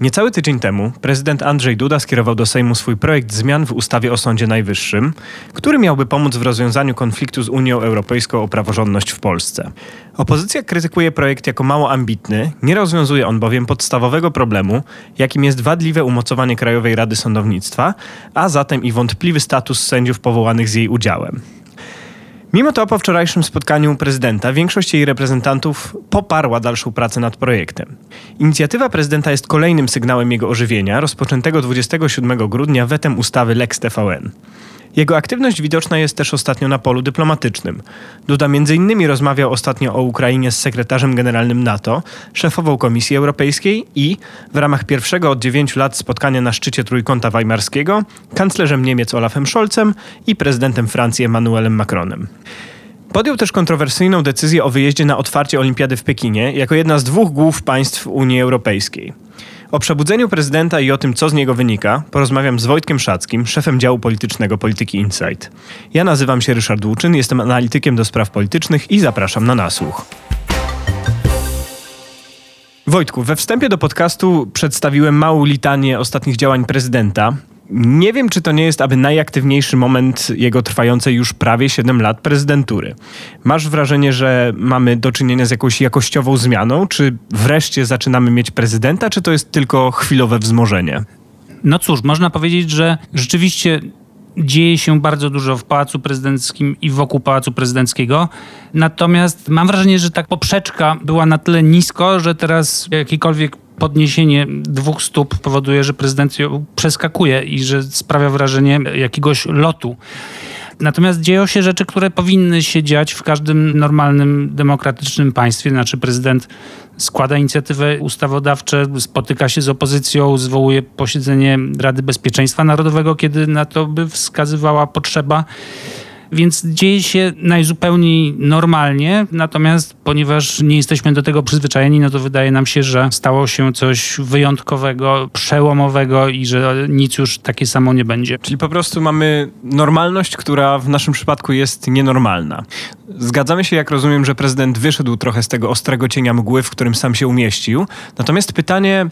Niecały tydzień temu prezydent Andrzej Duda skierował do Sejmu swój projekt zmian w ustawie o Sądzie Najwyższym, który miałby pomóc w rozwiązaniu konfliktu z Unią Europejską o praworządność w Polsce. Opozycja krytykuje projekt jako mało ambitny, nie rozwiązuje on bowiem podstawowego problemu, jakim jest wadliwe umocowanie Krajowej Rady Sądownictwa, a zatem i wątpliwy status sędziów powołanych z jej udziałem. Mimo to po wczorajszym spotkaniu prezydenta większość jej reprezentantów poparła dalszą pracę nad projektem. Inicjatywa prezydenta jest kolejnym sygnałem jego ożywienia, rozpoczętego 27 grudnia wetem ustawy Lex TVN. Jego aktywność widoczna jest też ostatnio na polu dyplomatycznym. Duda m.in. rozmawiał ostatnio o Ukrainie z sekretarzem generalnym NATO, szefową Komisji Europejskiej i, w ramach pierwszego od dziewięciu lat spotkania na szczycie Trójkąta Weimarskiego, kanclerzem Niemiec Olafem Scholzem i prezydentem Francji Emmanuelem Macronem. Podjął też kontrowersyjną decyzję o wyjeździe na otwarcie Olimpiady w Pekinie jako jedna z dwóch głów państw Unii Europejskiej. O przebudzeniu prezydenta i o tym, co z niego wynika, porozmawiam z Wojtkiem Szackim, szefem działu politycznego Polityki Insight. Ja nazywam się Ryszard Łuczyn, jestem analitykiem do spraw politycznych i zapraszam na nasłuch. Wojtku, we wstępie do podcastu przedstawiłem małą litanię ostatnich działań prezydenta. Nie wiem, czy to nie jest aby najaktywniejszy moment jego trwającej już prawie 7 lat prezydentury. Masz wrażenie, że mamy do czynienia z jakąś jakościową zmianą? Czy wreszcie zaczynamy mieć prezydenta, czy to jest tylko chwilowe wzmożenie? No cóż, można powiedzieć, że rzeczywiście dzieje się bardzo dużo w Pałacu Prezydenckim i wokół Pałacu Prezydenckiego. Natomiast mam wrażenie, że ta poprzeczka była na tyle nisko, że teraz jakikolwiek podniesienie dwóch stóp powoduje, że prezydent ją przeskakuje i że sprawia wrażenie jakiegoś lotu. Natomiast dzieją się rzeczy, które powinny się dziać w każdym normalnym, demokratycznym państwie. Znaczy prezydent składa inicjatywy ustawodawcze, spotyka się z opozycją, zwołuje posiedzenie Rady Bezpieczeństwa Narodowego, kiedy na to by wskazywała potrzeba. Więc dzieje się najzupełniej normalnie, natomiast ponieważ nie jesteśmy do tego przyzwyczajeni, no to wydaje nam się, że stało się coś wyjątkowego, przełomowego i że nic już takie samo nie będzie. Czyli po prostu mamy normalność, która w naszym przypadku jest nienormalna. Zgadzamy się, jak rozumiem, że prezydent wyszedł trochę z tego ostrego cienia mgły, w którym sam się umieścił. Natomiast pytanie,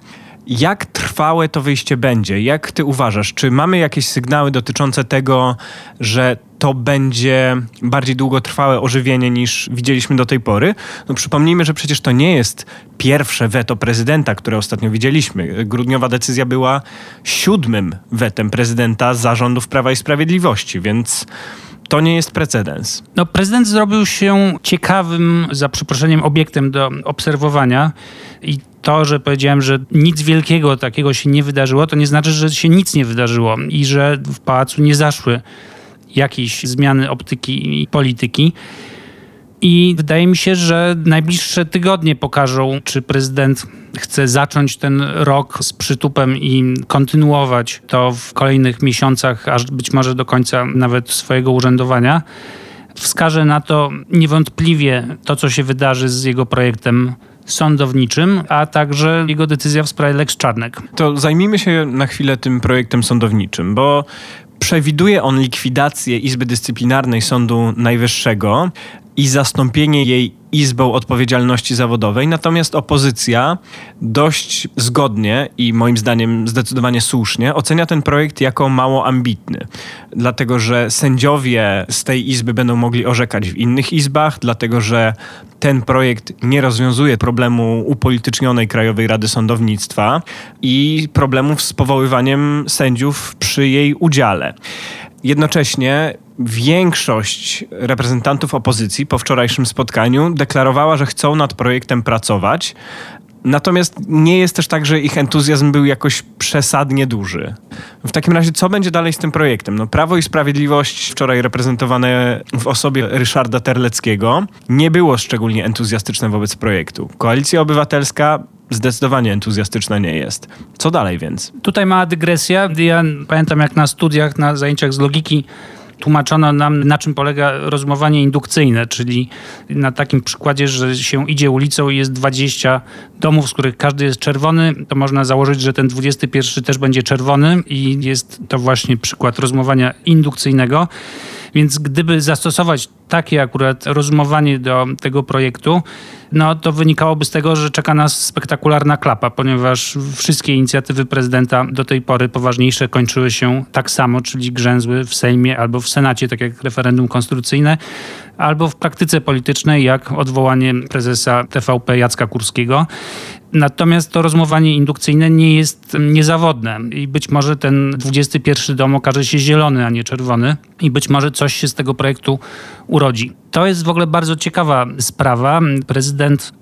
jak trwałe to wyjście będzie? Jak ty uważasz? Czy mamy jakieś sygnały dotyczące tego, że to będzie bardziej długotrwałe ożywienie niż widzieliśmy do tej pory? No przypomnijmy, że przecież to nie jest pierwsze weto prezydenta, które ostatnio widzieliśmy. Grudniowa decyzja była siódmym wetem prezydenta zarządów Prawa i Sprawiedliwości, więc to nie jest precedens. No, prezydent zrobił się ciekawym, za przeproszeniem, obiektem do obserwowania i to, że powiedziałem, że nic wielkiego takiego się nie wydarzyło, to nie znaczy, że się nic nie wydarzyło i że w pałacu nie zaszły jakieś zmiany optyki i polityki. I wydaje mi się, że najbliższe tygodnie pokażą, czy prezydent chce zacząć ten rok z przytupem i kontynuować to w kolejnych miesiącach, aż być może do końca nawet swojego urzędowania. Wskaże na to niewątpliwie to, co się wydarzy z jego projektem sądowniczym, a także jego decyzja w sprawie Lex Czarnek. To zajmijmy się na chwilę tym projektem sądowniczym, bo przewiduje on likwidację Izby Dyscyplinarnej Sądu Najwyższego i zastąpienie jej Izbą Odpowiedzialności Zawodowej, natomiast opozycja dość zgodnie i moim zdaniem zdecydowanie słusznie ocenia ten projekt jako mało ambitny, dlatego że sędziowie z tej izby będą mogli orzekać w innych izbach, dlatego że ten projekt nie rozwiązuje problemu upolitycznionej Krajowej Rady Sądownictwa i problemów z powoływaniem sędziów przy jej udziale. Jednocześnie większość reprezentantów opozycji po wczorajszym spotkaniu deklarowała, że chcą nad projektem pracować. Natomiast nie jest też tak, że ich entuzjazm był jakoś przesadnie duży. W takim razie, co będzie dalej z tym projektem? No, Prawo i Sprawiedliwość, wczoraj reprezentowane w osobie Ryszarda Terleckiego, nie było szczególnie entuzjastyczne wobec projektu. Koalicja Obywatelska zdecydowanie entuzjastyczna nie jest. Co dalej więc? Tutaj mała dygresja. Ja pamiętam jak na studiach, na zajęciach z logiki tłumaczono nam, na czym polega rozumowanie indukcyjne, czyli na takim przykładzie, że się idzie ulicą i jest 20 domów, z których każdy jest czerwony, to można założyć, że ten 21 też będzie czerwony i jest to właśnie przykład rozumowania indukcyjnego. Więc gdyby zastosować takie akurat rozumowanie do tego projektu, no to wynikałoby z tego, że czeka nas spektakularna klapa, ponieważ wszystkie inicjatywy prezydenta do tej pory poważniejsze kończyły się tak samo, czyli grzęzły w Sejmie albo w Senacie, tak jak referendum konstytucyjne, albo w praktyce politycznej, jak odwołanie prezesa TVP Jacka Kurskiego. Natomiast to rozmowanie indukcyjne nie jest niezawodne i być może ten 21 dom okaże się zielony, a nie czerwony i być może coś się z tego projektu urodzi. To jest w ogóle bardzo ciekawa sprawa. Prezydent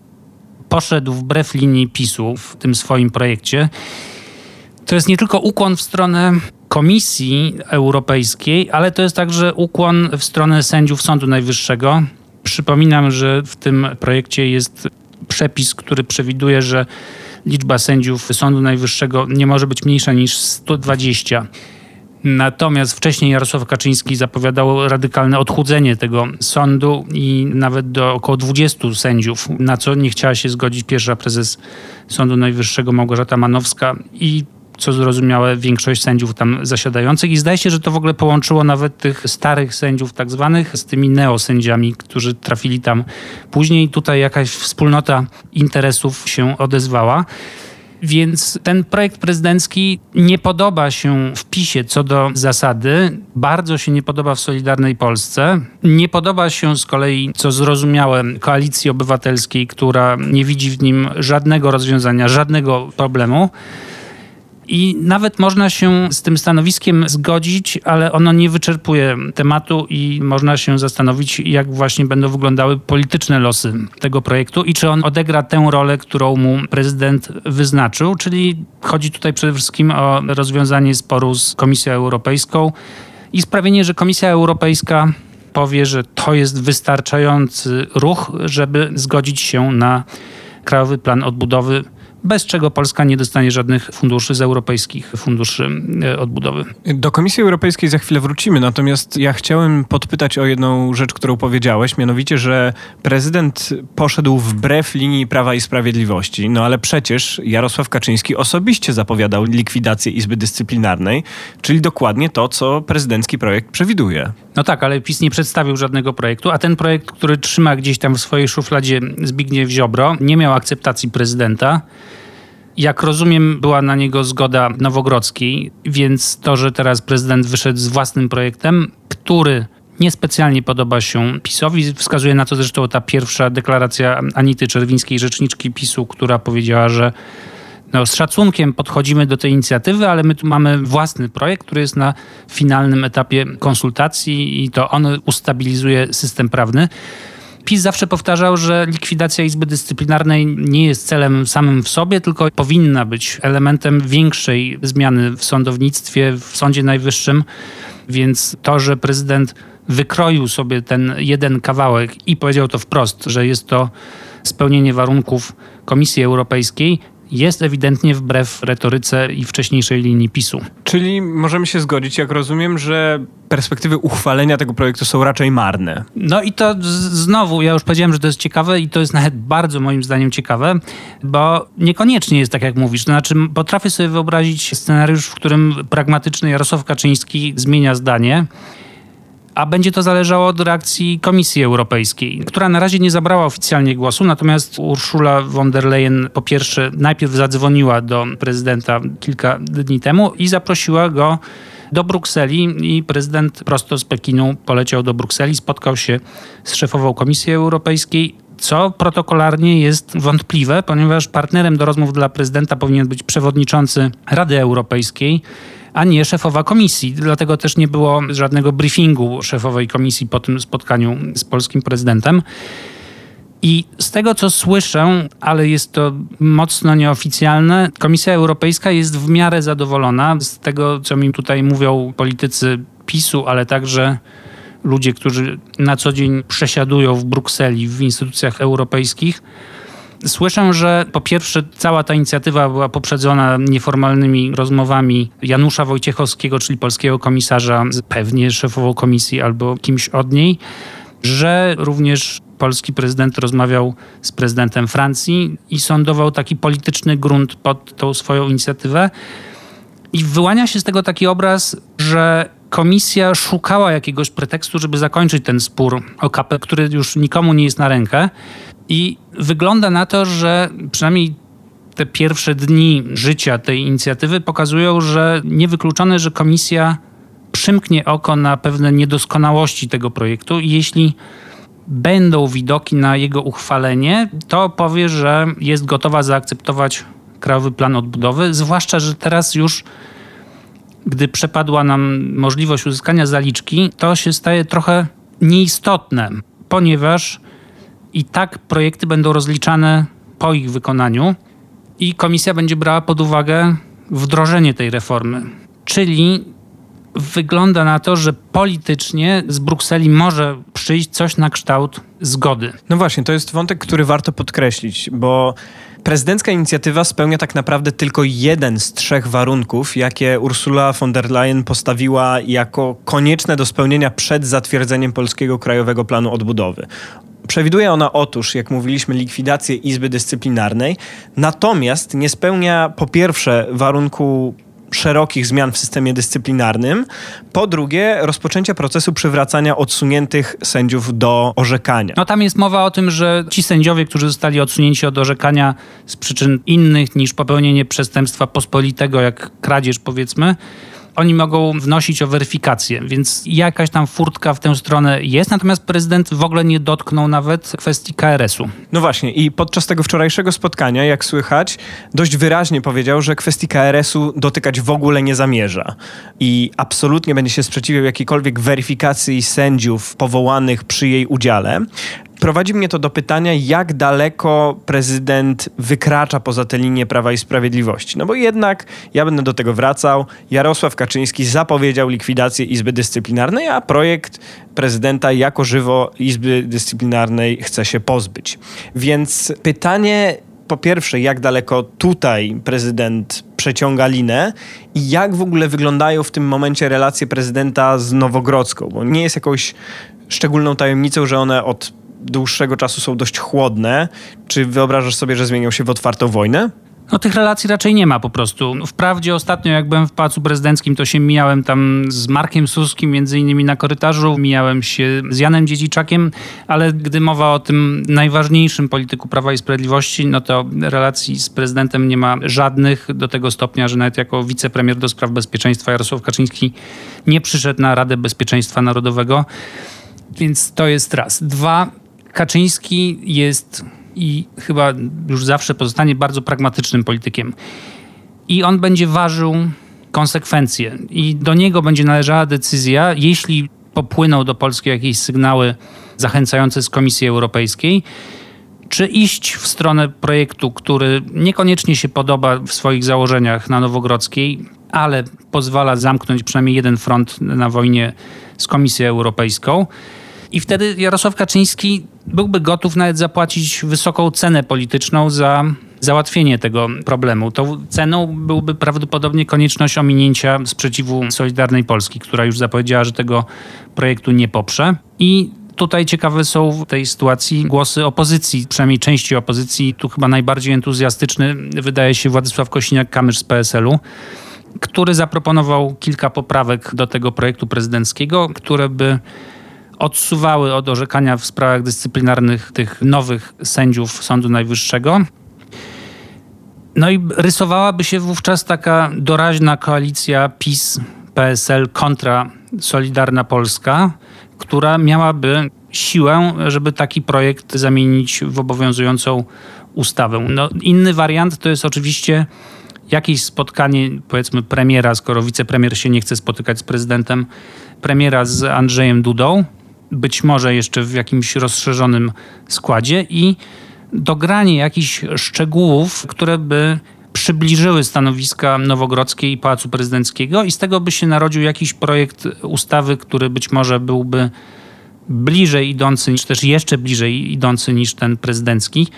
poszedł wbrew linii PiSu w tym swoim projekcie. To jest nie tylko ukłon w stronę Komisji Europejskiej, ale to jest także ukłon w stronę sędziów Sądu Najwyższego. Przypominam, że w tym projekcie jest przepis, który przewiduje, że liczba sędziów Sądu Najwyższego nie może być mniejsza niż 120. Natomiast wcześniej Jarosław Kaczyński zapowiadał radykalne odchudzenie tego sądu i nawet do około 20 sędziów, na co nie chciała się zgodzić pierwsza prezes Sądu Najwyższego Małgorzata Manowska i co zrozumiałe, większość sędziów tam zasiadających i zdaje się, że to w ogóle połączyło nawet tych starych sędziów tak zwanych z tymi neosędziami, którzy trafili tam później. Tutaj jakaś wspólnota interesów się odezwała. Więc ten projekt prezydencki nie podoba się w PiSie co do zasady, bardzo się nie podoba w Solidarnej Polsce, nie podoba się z kolei, co zrozumiałe, koalicji obywatelskiej, która nie widzi w nim żadnego rozwiązania, żadnego problemu. I nawet można się z tym stanowiskiem zgodzić, ale ono nie wyczerpuje tematu i można się zastanowić, jak właśnie będą wyglądały polityczne losy tego projektu i czy on odegra tę rolę, którą mu prezydent wyznaczył. Czyli chodzi tutaj przede wszystkim o rozwiązanie sporu z Komisją Europejską i sprawienie, że Komisja Europejska powie, że to jest wystarczający ruch, żeby zgodzić się na Krajowy Plan Odbudowy bez czego Polska nie dostanie żadnych funduszy z europejskich funduszy e, odbudowy. Do Komisji Europejskiej za chwilę wrócimy, natomiast ja chciałem podpytać o jedną rzecz, którą powiedziałeś, mianowicie, że prezydent poszedł wbrew linii Prawa i Sprawiedliwości, no ale przecież Jarosław Kaczyński osobiście zapowiadał likwidację Izby Dyscyplinarnej, czyli dokładnie to, co prezydencki projekt przewiduje. No tak, ale PiS nie przedstawił żadnego projektu, a ten projekt, który trzyma gdzieś tam w swojej szufladzie Zbigniew Ziobro, nie miał akceptacji prezydenta. Jak rozumiem, była na niego zgoda Nowogrodzkiej, więc to, że teraz prezydent wyszedł z własnym projektem, który niespecjalnie podoba się PiSowi. Wskazuje na to zresztą ta pierwsza deklaracja Anity Czerwińskiej, rzeczniczki PiSu, która powiedziała, że no, z szacunkiem podchodzimy do tej inicjatywy, ale my tu mamy własny projekt, który jest na finalnym etapie konsultacji i to on ustabilizuje system prawny. PiS zawsze powtarzał, że likwidacja Izby Dyscyplinarnej nie jest celem samym w sobie, tylko powinna być elementem większej zmiany w sądownictwie, w Sądzie Najwyższym. Więc to, że prezydent wykroił sobie ten jeden kawałek i powiedział to wprost, że jest to spełnienie warunków Komisji Europejskiej, jest ewidentnie wbrew retoryce i wcześniejszej linii PiSu. Czyli możemy się zgodzić, jak rozumiem, że perspektywy uchwalenia tego projektu są raczej marne. No i to znowu, ja już powiedziałem, że to jest ciekawe i to jest nawet bardzo moim zdaniem ciekawe, bo niekoniecznie jest tak, jak mówisz. To znaczy, potrafię sobie wyobrazić scenariusz, w którym pragmatyczny Jarosław Kaczyński zmienia zdanie a będzie to zależało od reakcji Komisji Europejskiej, która na razie nie zabrała oficjalnie głosu, natomiast Ursula von der Leyen po pierwsze najpierw zadzwoniła do prezydenta kilka dni temu i zaprosiła go do Brukseli i prezydent prosto z Pekinu poleciał do Brukseli, spotkał się z szefową Komisji Europejskiej, co protokolarnie jest wątpliwe, ponieważ partnerem do rozmów dla prezydenta powinien być przewodniczący Rady Europejskiej, a nie szefowa komisji. Dlatego też nie było żadnego briefingu szefowej komisji po tym spotkaniu z polskim prezydentem. I z tego, co słyszę, ale jest to mocno nieoficjalne, Komisja Europejska jest w miarę zadowolona z tego, co mi tutaj mówią politycy PiSu, ale także ludzie, którzy na co dzień przesiadują w Brukseli, w instytucjach europejskich. Słyszę, że po pierwsze cała ta inicjatywa była poprzedzona nieformalnymi rozmowami Janusza Wojciechowskiego, czyli polskiego komisarza, pewnie szefową komisji albo kimś od niej, że również polski prezydent rozmawiał z prezydentem Francji i sądował taki polityczny grunt pod tą swoją inicjatywę. I wyłania się z tego taki obraz, że komisja szukała jakiegoś pretekstu, żeby zakończyć ten spór o KP, który już nikomu nie jest na rękę. I wygląda na to, że przynajmniej te pierwsze dni życia tej inicjatywy pokazują, że niewykluczone, że komisja przymknie oko na pewne niedoskonałości tego projektu i jeśli będą widoki na jego uchwalenie, to powie, że jest gotowa zaakceptować Krajowy Plan Odbudowy, zwłaszcza, że teraz już gdy przepadła nam możliwość uzyskania zaliczki, to się staje trochę nieistotne, ponieważ i tak projekty będą rozliczane po ich wykonaniu i komisja będzie brała pod uwagę wdrożenie tej reformy. Czyli wygląda na to, że politycznie z Brukseli może przyjść coś na kształt zgody. No właśnie, to jest wątek, który warto podkreślić, bo prezydencka inicjatywa spełnia tak naprawdę tylko jeden z trzech warunków, jakie Ursula von der Leyen postawiła jako konieczne do spełnienia przed zatwierdzeniem Polskiego Krajowego Planu Odbudowy. Przewiduje ona otóż, jak mówiliśmy, likwidację Izby Dyscyplinarnej, natomiast nie spełnia po pierwsze warunku szerokich zmian w systemie dyscyplinarnym. Po drugie, rozpoczęcia procesu przywracania odsuniętych sędziów do orzekania. No tam jest mowa o tym, że ci sędziowie, którzy zostali odsunięci od orzekania z przyczyn innych niż popełnienie przestępstwa pospolitego, jak kradzież powiedzmy, oni mogą wnosić o weryfikację, więc jakaś tam furtka w tę stronę jest, natomiast prezydent w ogóle nie dotknął nawet kwestii KRS-u. No właśnie i podczas tego wczorajszego spotkania, jak słychać, dość wyraźnie powiedział, że kwestii KRS-u dotykać w ogóle nie zamierza i absolutnie będzie się sprzeciwiał jakiejkolwiek weryfikacji sędziów powołanych przy jej udziale prowadzi mnie to do pytania, jak daleko prezydent wykracza poza tę linię Prawa i Sprawiedliwości. No bo jednak, ja będę do tego wracał, Jarosław Kaczyński zapowiedział likwidację Izby Dyscyplinarnej, a projekt prezydenta jako żywo Izby Dyscyplinarnej chce się pozbyć. Więc pytanie po pierwsze, jak daleko tutaj prezydent przeciąga linę i jak w ogóle wyglądają w tym momencie relacje prezydenta z Nowogrodzką, bo nie jest jakąś szczególną tajemnicą, że one od dłuższego czasu są dość chłodne. Czy wyobrażasz sobie, że zmienią się w otwartą wojnę? No tych relacji raczej nie ma po prostu. Wprawdzie ostatnio jak byłem w Pałacu Prezydenckim, to się mijałem tam z Markiem Suskim, między innymi na korytarzu, mijałem się z Janem Dziedziczakiem, ale gdy mowa o tym najważniejszym polityku Prawa i Sprawiedliwości, no to relacji z prezydentem nie ma żadnych do tego stopnia, że nawet jako wicepremier do spraw bezpieczeństwa Jarosław Kaczyński nie przyszedł na Radę Bezpieczeństwa Narodowego. Więc to jest raz. Dwa, Kaczyński jest i chyba już zawsze pozostanie bardzo pragmatycznym politykiem. I on będzie ważył konsekwencje. I do niego będzie należała decyzja, jeśli popłyną do Polski jakieś sygnały zachęcające z Komisji Europejskiej, czy iść w stronę projektu, który niekoniecznie się podoba w swoich założeniach na Nowogrodzkiej, ale pozwala zamknąć przynajmniej jeden front na wojnie z Komisją Europejską i wtedy Jarosław Kaczyński byłby gotów nawet zapłacić wysoką cenę polityczną za załatwienie tego problemu. Tą ceną byłby prawdopodobnie konieczność ominięcia sprzeciwu Solidarnej Polski, która już zapowiedziała, że tego projektu nie poprze. I Tutaj ciekawe są w tej sytuacji głosy opozycji, przynajmniej części opozycji. Tu chyba najbardziej entuzjastyczny wydaje się Władysław Kosiniak-Kamysz z PSL-u, który zaproponował kilka poprawek do tego projektu prezydenckiego, które by odsuwały od orzekania w sprawach dyscyplinarnych tych nowych sędziów Sądu Najwyższego. No i rysowałaby się wówczas taka doraźna koalicja PiS, PSL kontra Solidarna Polska, która miałaby siłę, żeby taki projekt zamienić w obowiązującą ustawę. No, inny wariant to jest oczywiście jakieś spotkanie, powiedzmy, premiera, skoro wicepremier się nie chce spotykać z prezydentem, premiera z Andrzejem Dudą, być może jeszcze w jakimś rozszerzonym składzie i dogranie jakichś szczegółów, które by przybliżyły stanowiska Nowogrodzkiej i Pałacu Prezydenckiego i z tego by się narodził jakiś projekt ustawy, który być może byłby bliżej idący, czy też jeszcze bliżej idący niż ten prezydencki.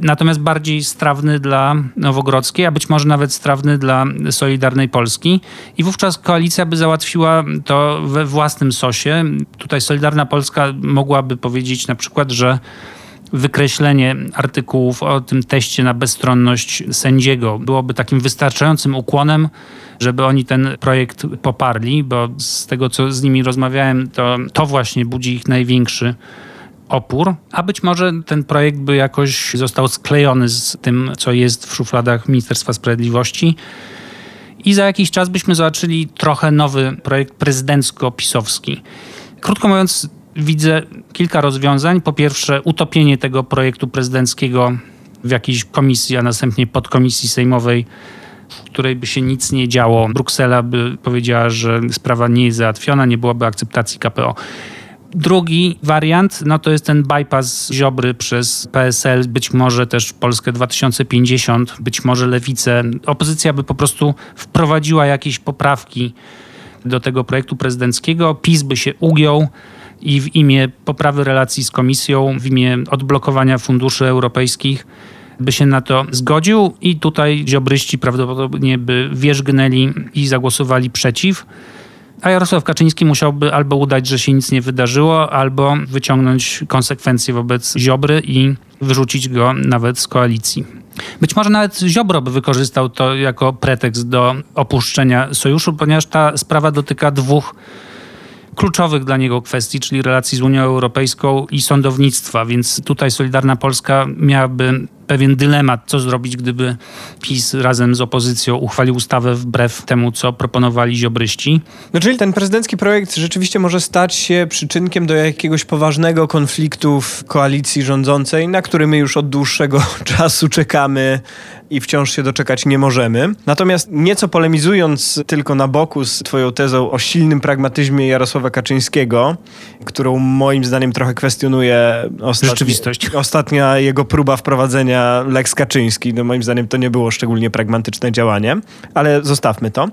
Natomiast bardziej strawny dla Nowogrodzkiej, a być może nawet strawny dla Solidarnej Polski. I wówczas koalicja by załatwiła to we własnym sosie. Tutaj Solidarna Polska mogłaby powiedzieć na przykład, że wykreślenie artykułów o tym teście na bezstronność sędziego byłoby takim wystarczającym ukłonem, żeby oni ten projekt poparli, bo z tego, co z nimi rozmawiałem, to, to właśnie budzi ich największy opór, a być może ten projekt by jakoś został sklejony z tym, co jest w szufladach Ministerstwa Sprawiedliwości. I za jakiś czas byśmy zobaczyli trochę nowy projekt prezydencko-pisowski. Krótko mówiąc, widzę kilka rozwiązań. Po pierwsze, utopienie tego projektu prezydenckiego w jakiejś komisji, a następnie podkomisji sejmowej, w której by się nic nie działo. Bruksela by powiedziała, że sprawa nie jest załatwiona, nie byłoby akceptacji KPO. Drugi wariant, no to jest ten bypass Ziobry przez PSL, być może też Polskę 2050, być może Lewicę. Opozycja by po prostu wprowadziła jakieś poprawki do tego projektu prezydenckiego, PiS by się ugiął, i w imię poprawy relacji z Komisją, w imię odblokowania funduszy europejskich by się na to zgodził i tutaj ziobryści prawdopodobnie by wierzgnęli i zagłosowali przeciw. A Jarosław Kaczyński musiałby albo udać, że się nic nie wydarzyło, albo wyciągnąć konsekwencje wobec Ziobry i wyrzucić go nawet z koalicji. Być może nawet Ziobro by wykorzystał to jako pretekst do opuszczenia sojuszu, ponieważ ta sprawa dotyka dwóch kluczowych dla niego kwestii, czyli relacji z Unią Europejską i sądownictwa, więc tutaj Solidarna Polska miałaby pewien dylemat, co zrobić, gdyby PiS razem z opozycją uchwalił ustawę wbrew temu, co proponowali ziobryści. No czyli ten prezydencki projekt rzeczywiście może stać się przyczynkiem do jakiegoś poważnego konfliktu w koalicji rządzącej, na który my już od dłuższego czasu czekamy i wciąż się doczekać nie możemy. Natomiast nieco polemizując tylko na boku z twoją tezą o silnym pragmatyzmie Jarosława Kaczyńskiego, którą moim zdaniem trochę kwestionuje ostatni. Ostatnia jego próba wprowadzenia Lex Kaczyński. No moim zdaniem to nie było szczególnie pragmatyczne działanie, ale zostawmy to.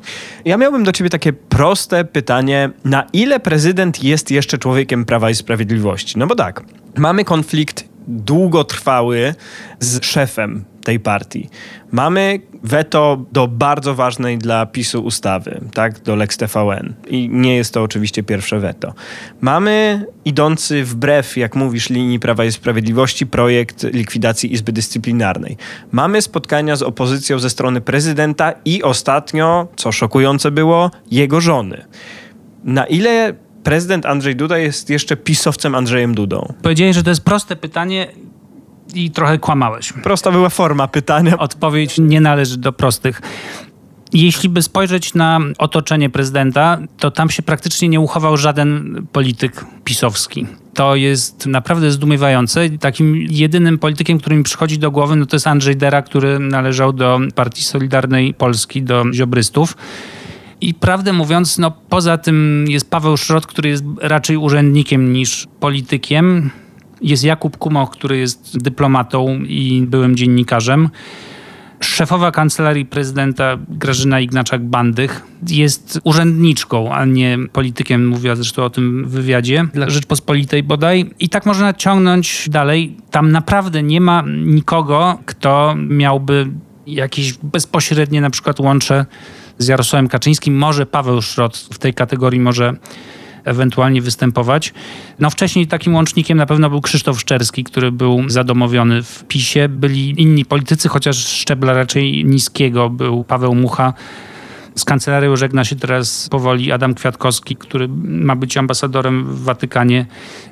Ja miałbym do ciebie takie proste pytanie, na ile prezydent jest jeszcze człowiekiem Prawa i Sprawiedliwości? No bo tak, mamy konflikt długotrwały z szefem tej partii. Mamy weto do bardzo ważnej dla PiSu ustawy, tak, do Lex TVN. I nie jest to oczywiście pierwsze weto. Mamy idący wbrew, jak mówisz, linii Prawa i Sprawiedliwości projekt likwidacji Izby Dyscyplinarnej. Mamy spotkania z opozycją ze strony prezydenta i ostatnio, co szokujące było, jego żony. Na ile prezydent Andrzej Duda jest jeszcze pisowcem Andrzejem Dudą? Powiedziałeś, że to jest proste pytanie i trochę kłamałeś. Prosta była forma pytania. Odpowiedź nie należy do prostych. Jeśli by spojrzeć na otoczenie prezydenta, to tam się praktycznie nie uchował żaden polityk pisowski. To jest naprawdę zdumiewające. Takim jedynym politykiem, który mi przychodzi do głowy, no to jest Andrzej Dera, który należał do Partii Solidarnej Polski, do ziobrystów. I prawdę mówiąc, no poza tym jest Paweł Szrot, który jest raczej urzędnikiem niż politykiem. Jest Jakub Kumoch, który jest dyplomatą i byłym dziennikarzem. Szefowa kancelarii prezydenta Grażyna Ignaczak-Bandych jest urzędniczką, a nie politykiem, mówiła zresztą o tym w wywiadzie dla Rzeczpospolitej bodaj. I tak można ciągnąć dalej. Tam naprawdę nie ma nikogo, kto miałby jakieś bezpośrednie na przykład łącze z Jarosławem Kaczyńskim. Może Paweł Szrot w tej kategorii może ewentualnie występować. No wcześniej takim łącznikiem na pewno był Krzysztof Szczerski, który był zadomowiony w PiSie. Byli inni politycy, chociaż szczebla raczej niskiego. Był Paweł Mucha, z kancelarią żegna się teraz powoli Adam Kwiatkowski, który ma być ambasadorem w Watykanie.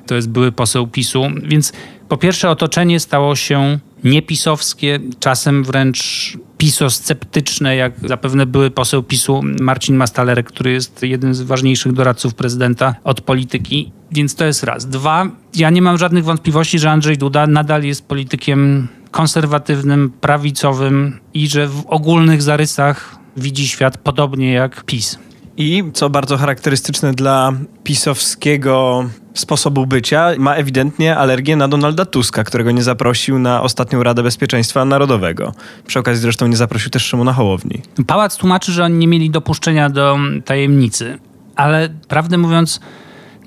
To jest były poseł PiSu. Więc po pierwsze otoczenie stało się niepisowskie, czasem wręcz pisosceptyczne, jak zapewne były poseł PiSu Marcin Mastalerek, który jest jednym z ważniejszych doradców prezydenta od polityki. Więc to jest raz. Dwa, ja nie mam żadnych wątpliwości, że Andrzej Duda nadal jest politykiem konserwatywnym, prawicowym i że w ogólnych zarysach widzi świat podobnie jak PiS. I co bardzo charakterystyczne dla pisowskiego sposobu bycia, ma ewidentnie alergię na Donalda Tuska, którego nie zaprosił na ostatnią Radę Bezpieczeństwa Narodowego. Przy okazji zresztą nie zaprosił też Szymona Hołowni. Pałac tłumaczy, że oni nie mieli dopuszczenia do tajemnicy, ale prawdę mówiąc,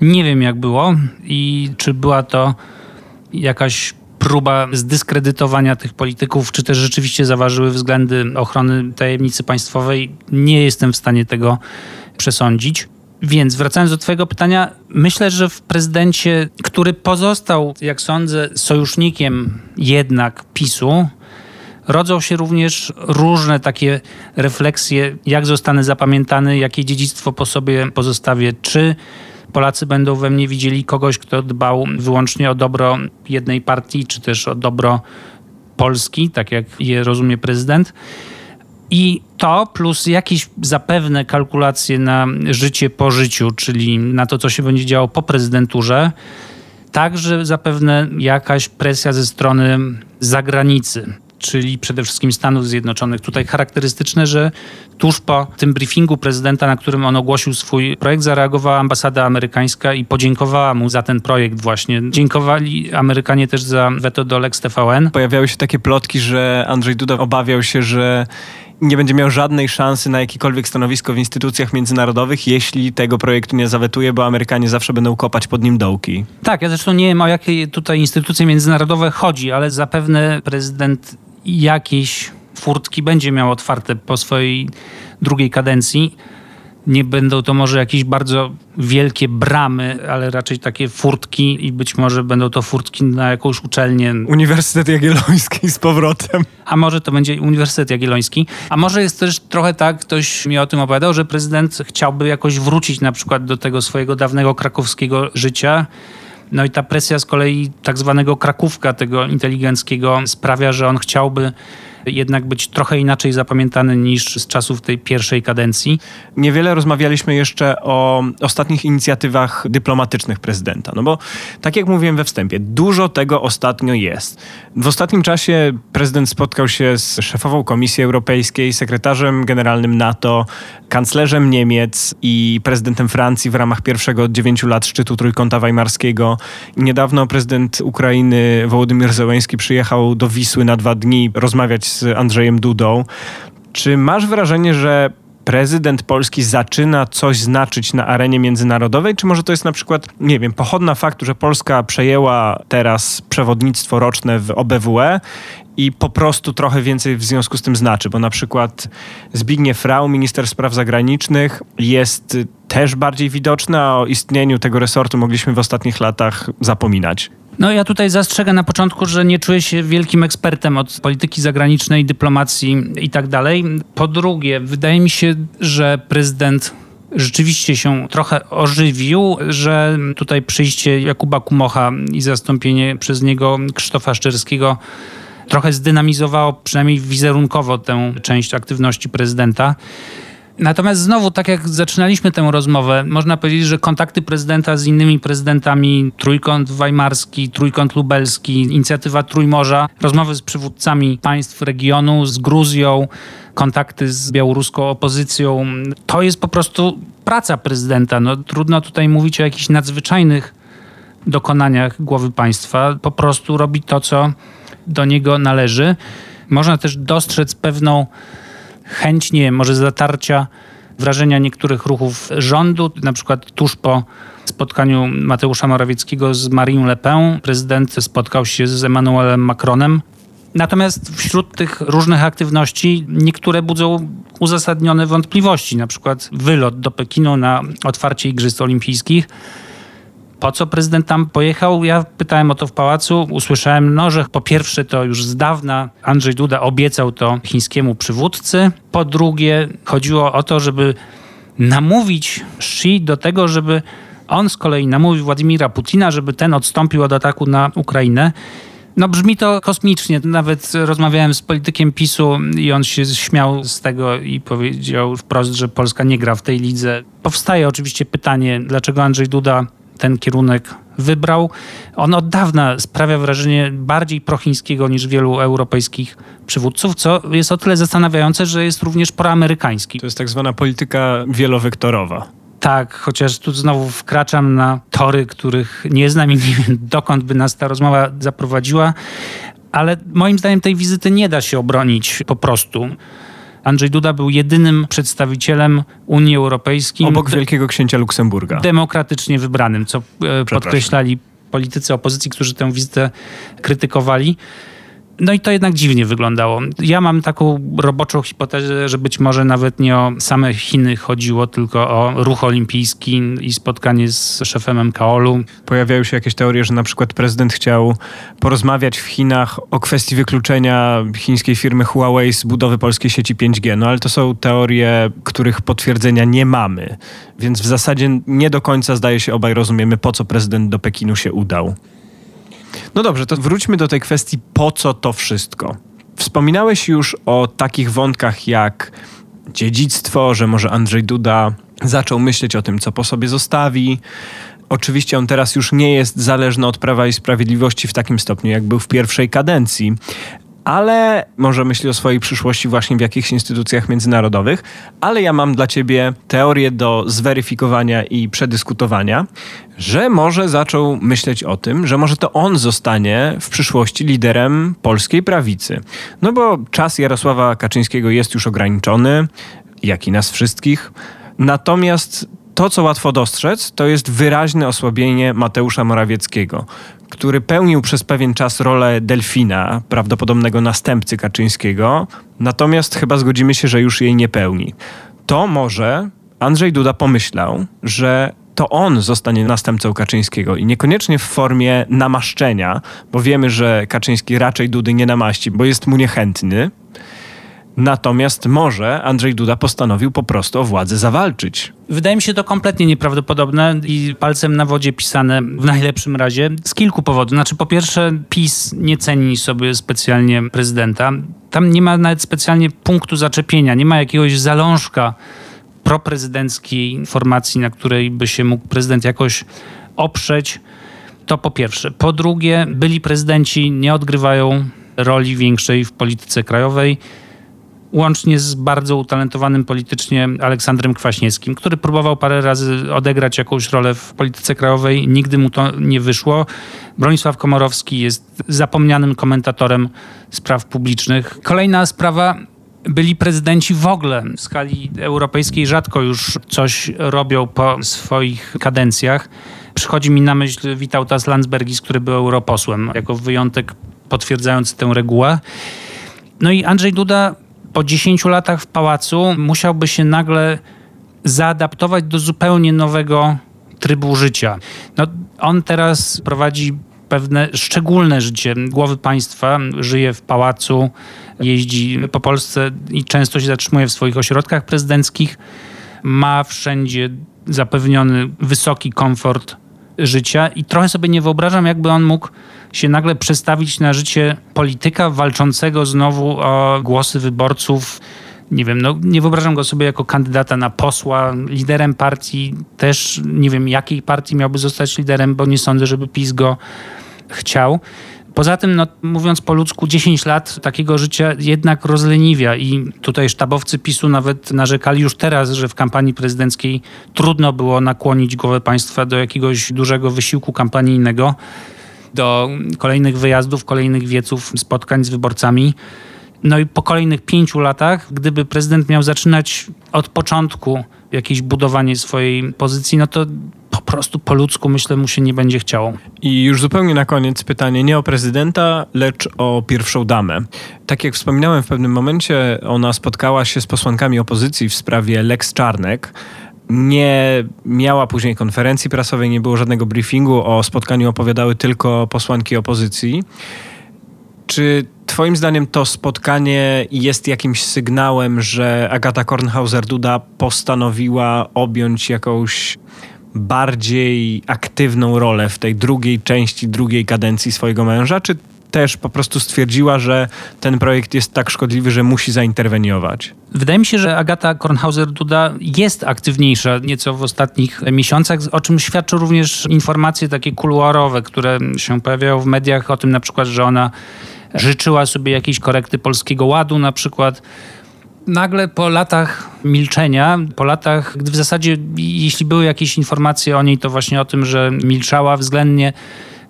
nie wiem jak było i czy była to jakaś próba zdyskredytowania tych polityków, czy też rzeczywiście zaważyły względy ochrony tajemnicy państwowej. Nie jestem w stanie tego przesądzić. Więc wracając do Twojego pytania, myślę, że w prezydencie, który pozostał, jak sądzę, sojusznikiem jednak PiSu, rodzą się również różne takie refleksje, jak zostanę zapamiętany, jakie dziedzictwo po sobie pozostawię, czy Polacy będą we mnie widzieli kogoś, kto dbał wyłącznie o dobro jednej partii, czy też o dobro Polski, tak jak je rozumie prezydent. I to plus jakieś zapewne kalkulacje na życie po życiu, czyli na to, co się będzie działo po prezydenturze, także zapewne jakaś presja ze strony zagranicy czyli przede wszystkim Stanów Zjednoczonych. Tutaj charakterystyczne, że tuż po tym briefingu prezydenta, na którym on ogłosił swój projekt, zareagowała ambasada amerykańska i podziękowała mu za ten projekt właśnie. Dziękowali Amerykanie też za weto do Lex TVN. Pojawiały się takie plotki, że Andrzej Duda obawiał się, że nie będzie miał żadnej szansy na jakiekolwiek stanowisko w instytucjach międzynarodowych, jeśli tego projektu nie zawetuje, bo Amerykanie zawsze będą kopać pod nim dołki. Tak, ja zresztą nie wiem o jakie tutaj instytucje międzynarodowe chodzi, ale zapewne prezydent jakieś furtki będzie miał otwarte po swojej drugiej kadencji. Nie będą to może jakieś bardzo wielkie bramy, ale raczej takie furtki i być może będą to furtki na jakąś uczelnię. Uniwersytet Jagielloński z powrotem. A może to będzie Uniwersytet Jagielloński. A może jest też trochę tak, ktoś mi o tym opowiadał, że prezydent chciałby jakoś wrócić na przykład do tego swojego dawnego krakowskiego życia no i ta presja z kolei tak zwanego krakówka tego inteligenckiego sprawia, że on chciałby jednak być trochę inaczej zapamiętany niż z czasów tej pierwszej kadencji. Niewiele rozmawialiśmy jeszcze o ostatnich inicjatywach dyplomatycznych prezydenta, no bo tak jak mówiłem we wstępie, dużo tego ostatnio jest. W ostatnim czasie prezydent spotkał się z szefową Komisji Europejskiej, sekretarzem generalnym NATO, kanclerzem Niemiec i prezydentem Francji w ramach pierwszego od dziewięciu lat szczytu Trójkąta Weimarskiego. Niedawno prezydent Ukrainy Wołodymyr Zełenski przyjechał do Wisły na dwa dni rozmawiać z Andrzejem Dudą. Czy masz wrażenie, że prezydent Polski zaczyna coś znaczyć na arenie międzynarodowej, czy może to jest na przykład, nie wiem, pochodna faktu, że Polska przejęła teraz przewodnictwo roczne w OBWE i po prostu trochę więcej w związku z tym znaczy, bo na przykład Zbigniew Rau, minister spraw zagranicznych, jest też bardziej widoczny, a o istnieniu tego resortu mogliśmy w ostatnich latach zapominać. No ja tutaj zastrzegam na początku, że nie czuję się wielkim ekspertem od polityki zagranicznej, dyplomacji i tak dalej. Po drugie, wydaje mi się, że prezydent rzeczywiście się trochę ożywił, że tutaj przyjście Jakuba Kumocha i zastąpienie przez niego Krzysztofa Szczerskiego trochę zdynamizowało przynajmniej wizerunkowo tę część aktywności prezydenta. Natomiast znowu, tak jak zaczynaliśmy tę rozmowę, można powiedzieć, że kontakty prezydenta z innymi prezydentami, trójkąt weimarski, trójkąt lubelski, inicjatywa Trójmorza, rozmowy z przywódcami państw regionu, z Gruzją, kontakty z białoruską opozycją, to jest po prostu praca prezydenta. No, trudno tutaj mówić o jakichś nadzwyczajnych dokonaniach głowy państwa. Po prostu robi to, co do niego należy. Można też dostrzec pewną chęć, może zatarcia wrażenia niektórych ruchów rządu, na przykład tuż po spotkaniu Mateusza Morawieckiego z Marine Le Pen, prezydent spotkał się z Emmanuelem Macronem. Natomiast wśród tych różnych aktywności niektóre budzą uzasadnione wątpliwości, na przykład wylot do Pekinu na otwarcie Igrzysk Olimpijskich po co prezydent tam pojechał? Ja pytałem o to w pałacu. Usłyszałem, no, że po pierwsze to już z dawna Andrzej Duda obiecał to chińskiemu przywódcy. Po drugie, chodziło o to, żeby namówić Xi do tego, żeby on z kolei namówił Władimira Putina, żeby ten odstąpił od ataku na Ukrainę. No brzmi to kosmicznie. Nawet rozmawiałem z politykiem PiSu i on się śmiał z tego i powiedział wprost, że Polska nie gra w tej lidze. Powstaje oczywiście pytanie, dlaczego Andrzej Duda ten kierunek wybrał. On od dawna sprawia wrażenie bardziej prochińskiego niż wielu europejskich przywódców, co jest o tyle zastanawiające, że jest również proamerykański. To jest tak zwana polityka wielowektorowa. Tak, chociaż tu znowu wkraczam na tory, których nie znam i nie wiem, dokąd by nas ta rozmowa zaprowadziła, ale moim zdaniem tej wizyty nie da się obronić po prostu. Andrzej Duda był jedynym przedstawicielem Unii Europejskiej. Obok Wielkiego Księcia Luksemburga. Demokratycznie wybranym, co e, podkreślali politycy opozycji, którzy tę wizytę krytykowali. No i to jednak dziwnie wyglądało. Ja mam taką roboczą hipotezę, że być może nawet nie o same Chiny chodziło, tylko o ruch olimpijski i spotkanie z szefem MKOL-u. Pojawiają się jakieś teorie, że na przykład prezydent chciał porozmawiać w Chinach o kwestii wykluczenia chińskiej firmy Huawei z budowy polskiej sieci 5G. No ale to są teorie, których potwierdzenia nie mamy. Więc w zasadzie nie do końca zdaje się obaj rozumiemy, po co prezydent do Pekinu się udał. No dobrze, to wróćmy do tej kwestii, po co to wszystko. Wspominałeś już o takich wątkach jak dziedzictwo, że może Andrzej Duda zaczął myśleć o tym, co po sobie zostawi. Oczywiście on teraz już nie jest zależny od Prawa i Sprawiedliwości w takim stopniu, jak był w pierwszej kadencji, ale może myśli o swojej przyszłości właśnie w jakichś instytucjach międzynarodowych. Ale ja mam dla ciebie teorię do zweryfikowania i przedyskutowania, że może zaczął myśleć o tym, że może to on zostanie w przyszłości liderem polskiej prawicy. No bo czas Jarosława Kaczyńskiego jest już ograniczony, jak i nas wszystkich. Natomiast to, co łatwo dostrzec, to jest wyraźne osłabienie Mateusza Morawieckiego, który pełnił przez pewien czas rolę delfina, prawdopodobnego następcy Kaczyńskiego, natomiast chyba zgodzimy się, że już jej nie pełni. To może Andrzej Duda pomyślał, że to on zostanie następcą Kaczyńskiego i niekoniecznie w formie namaszczenia, bo wiemy, że Kaczyński raczej Dudy nie namaści, bo jest mu niechętny. Natomiast może Andrzej Duda postanowił po prostu o władzę zawalczyć. Wydaje mi się to kompletnie nieprawdopodobne i palcem na wodzie pisane w najlepszym razie z kilku powodów. Znaczy, po pierwsze, PiS nie ceni sobie specjalnie prezydenta. Tam nie ma nawet specjalnie punktu zaczepienia, nie ma jakiegoś zalążka proprezydenckiej formacji, na której by się mógł prezydent jakoś oprzeć. To po pierwsze. Po drugie, byli prezydenci nie odgrywają roli większej w polityce krajowej łącznie z bardzo utalentowanym politycznie Aleksandrem Kwaśniewskim, który próbował parę razy odegrać jakąś rolę w polityce krajowej, nigdy mu to nie wyszło. Bronisław Komorowski jest zapomnianym komentatorem spraw publicznych. Kolejna sprawa byli prezydenci w ogóle w skali europejskiej rzadko już coś robią po swoich kadencjach. Przychodzi mi na myśl Witautas Landsbergis, który był europosłem, jako wyjątek potwierdzający tę regułę. No i Andrzej Duda po 10 latach w pałacu musiałby się nagle zaadaptować do zupełnie nowego trybu życia. No, on teraz prowadzi pewne szczególne życie głowy państwa, żyje w pałacu, jeździ po Polsce i często się zatrzymuje w swoich ośrodkach prezydenckich. Ma wszędzie zapewniony wysoki komfort życia i trochę sobie nie wyobrażam, jakby on mógł się nagle przestawić na życie polityka walczącego znowu o głosy wyborców. Nie wiem, no nie wyobrażam go sobie jako kandydata na posła, liderem partii. Też nie wiem, jakiej partii miałby zostać liderem, bo nie sądzę, żeby PiS go chciał. Poza tym, no, mówiąc po ludzku, 10 lat takiego życia jednak rozleniwia i tutaj sztabowcy PiSu nawet narzekali już teraz, że w kampanii prezydenckiej trudno było nakłonić głowę państwa do jakiegoś dużego wysiłku kampanijnego, do kolejnych wyjazdów, kolejnych wieców, spotkań z wyborcami. No i po kolejnych pięciu latach, gdyby prezydent miał zaczynać od początku jakieś budowanie swojej pozycji, no to po prostu po ludzku myślę mu się nie będzie chciało. I już zupełnie na koniec pytanie nie o prezydenta, lecz o pierwszą damę. Tak jak wspominałem w pewnym momencie, ona spotkała się z posłankami opozycji w sprawie Lex Czarnek. Nie miała później konferencji prasowej, nie było żadnego briefingu. O spotkaniu opowiadały tylko posłanki opozycji. Czy Twoim zdaniem to spotkanie jest jakimś sygnałem, że Agata Kornhauser-Duda postanowiła objąć jakąś bardziej aktywną rolę w tej drugiej części drugiej kadencji swojego męża, czy też po prostu stwierdziła, że ten projekt jest tak szkodliwy, że musi zainterweniować? Wydaje mi się, że Agata Kornhauser-Duda jest aktywniejsza nieco w ostatnich miesiącach, o czym świadczą również informacje takie kuluarowe, które się pojawiają w mediach o tym na przykład, że ona życzyła sobie jakiejś korekty Polskiego Ładu na przykład. Nagle po latach milczenia, po latach, gdy w zasadzie jeśli były jakieś informacje o niej, to właśnie o tym, że milczała względnie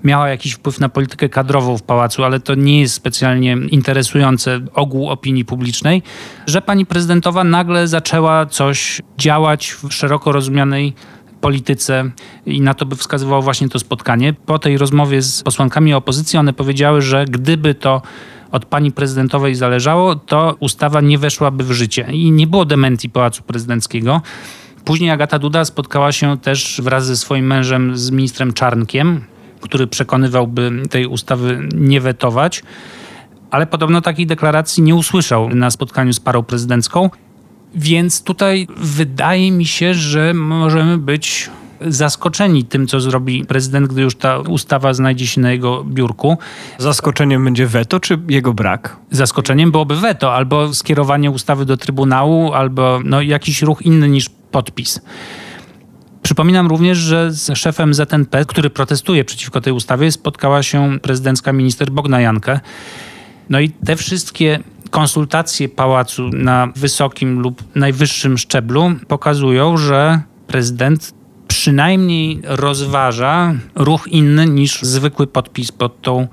miała jakiś wpływ na politykę kadrową w pałacu, ale to nie jest specjalnie interesujące ogół opinii publicznej, że pani prezydentowa nagle zaczęła coś działać w szeroko rozumianej polityce i na to by wskazywało właśnie to spotkanie. Po tej rozmowie z posłankami opozycji one powiedziały, że gdyby to od pani prezydentowej zależało, to ustawa nie weszłaby w życie i nie było dementii Pałacu Prezydenckiego. Później Agata Duda spotkała się też wraz ze swoim mężem, z ministrem Czarnkiem, który przekonywałby tej ustawy nie wetować, ale podobno takiej deklaracji nie usłyszał na spotkaniu z parą prezydencką. Więc tutaj wydaje mi się, że możemy być zaskoczeni tym, co zrobi prezydent, gdy już ta ustawa znajdzie się na jego biurku. Zaskoczeniem będzie weto, czy jego brak? Zaskoczeniem byłoby weto, albo skierowanie ustawy do Trybunału, albo no, jakiś ruch inny niż podpis. Przypominam również, że z szefem ZNP, który protestuje przeciwko tej ustawie, spotkała się prezydencka minister Bogna Jankę. No i te wszystkie konsultacje pałacu na wysokim lub najwyższym szczeblu pokazują, że prezydent przynajmniej rozważa ruch inny niż zwykły podpis pod tą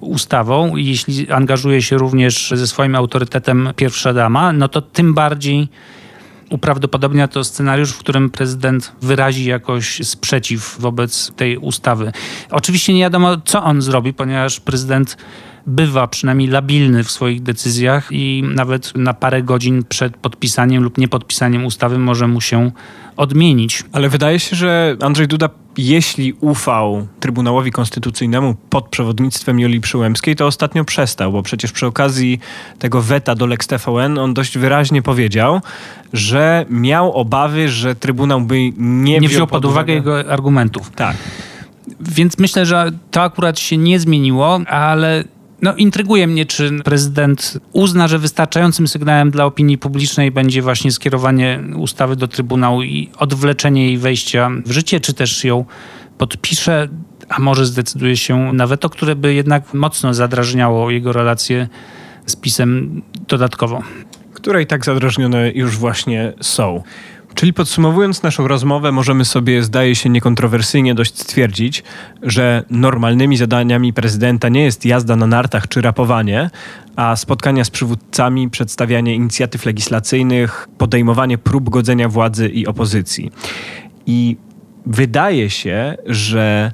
ustawą. Jeśli angażuje się również ze swoim autorytetem pierwsza dama, no to tym bardziej uprawdopodobnia to scenariusz, w którym prezydent wyrazi jakoś sprzeciw wobec tej ustawy. Oczywiście nie wiadomo, co on zrobi, ponieważ prezydent bywa przynajmniej labilny w swoich decyzjach i nawet na parę godzin przed podpisaniem lub niepodpisaniem ustawy może mu się odmienić. Ale wydaje się, że Andrzej Duda, jeśli ufał Trybunałowi Konstytucyjnemu pod przewodnictwem Julii Przyłębskiej, to ostatnio przestał, bo przecież przy okazji tego weta do Lex TVN on dość wyraźnie powiedział, że miał obawy, że Trybunał by nie, nie wziął, pod uwagę jego argumentów. Tak. Więc myślę, że to akurat się nie zmieniło, ale no, intryguje mnie, czy prezydent uzna, że wystarczającym sygnałem dla opinii publicznej będzie właśnie skierowanie ustawy do Trybunału i odwleczenie jej wejścia w życie, czy też ją podpisze, a może zdecyduje się na weto, które by jednak mocno zadrażniało jego relacje z pisem dodatkowo. Które i tak zadrażnione już właśnie są. Czyli podsumowując naszą rozmowę, możemy sobie, zdaje się, niekontrowersyjnie dość stwierdzić, że normalnymi zadaniami prezydenta nie jest jazda na nartach czy rapowanie, a spotkania z przywódcami, przedstawianie inicjatyw legislacyjnych, podejmowanie prób godzenia władzy i opozycji. I wydaje się, że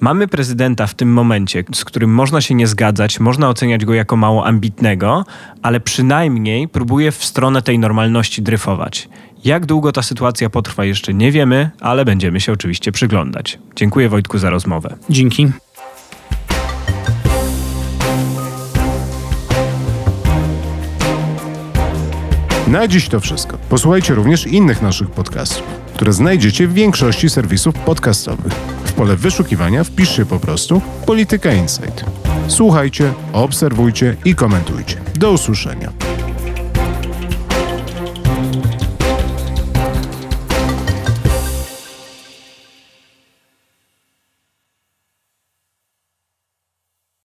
Mamy prezydenta w tym momencie, z którym można się nie zgadzać, można oceniać go jako mało ambitnego, ale przynajmniej próbuje w stronę tej normalności dryfować. Jak długo ta sytuacja potrwa jeszcze nie wiemy, ale będziemy się oczywiście przyglądać. Dziękuję Wojtku za rozmowę. Dzięki. Na dziś to wszystko. Posłuchajcie również innych naszych podcastów, które znajdziecie w większości serwisów podcastowych. W pole wyszukiwania wpiszcie po prostu Polityka Insight. Słuchajcie, obserwujcie i komentujcie. Do usłyszenia.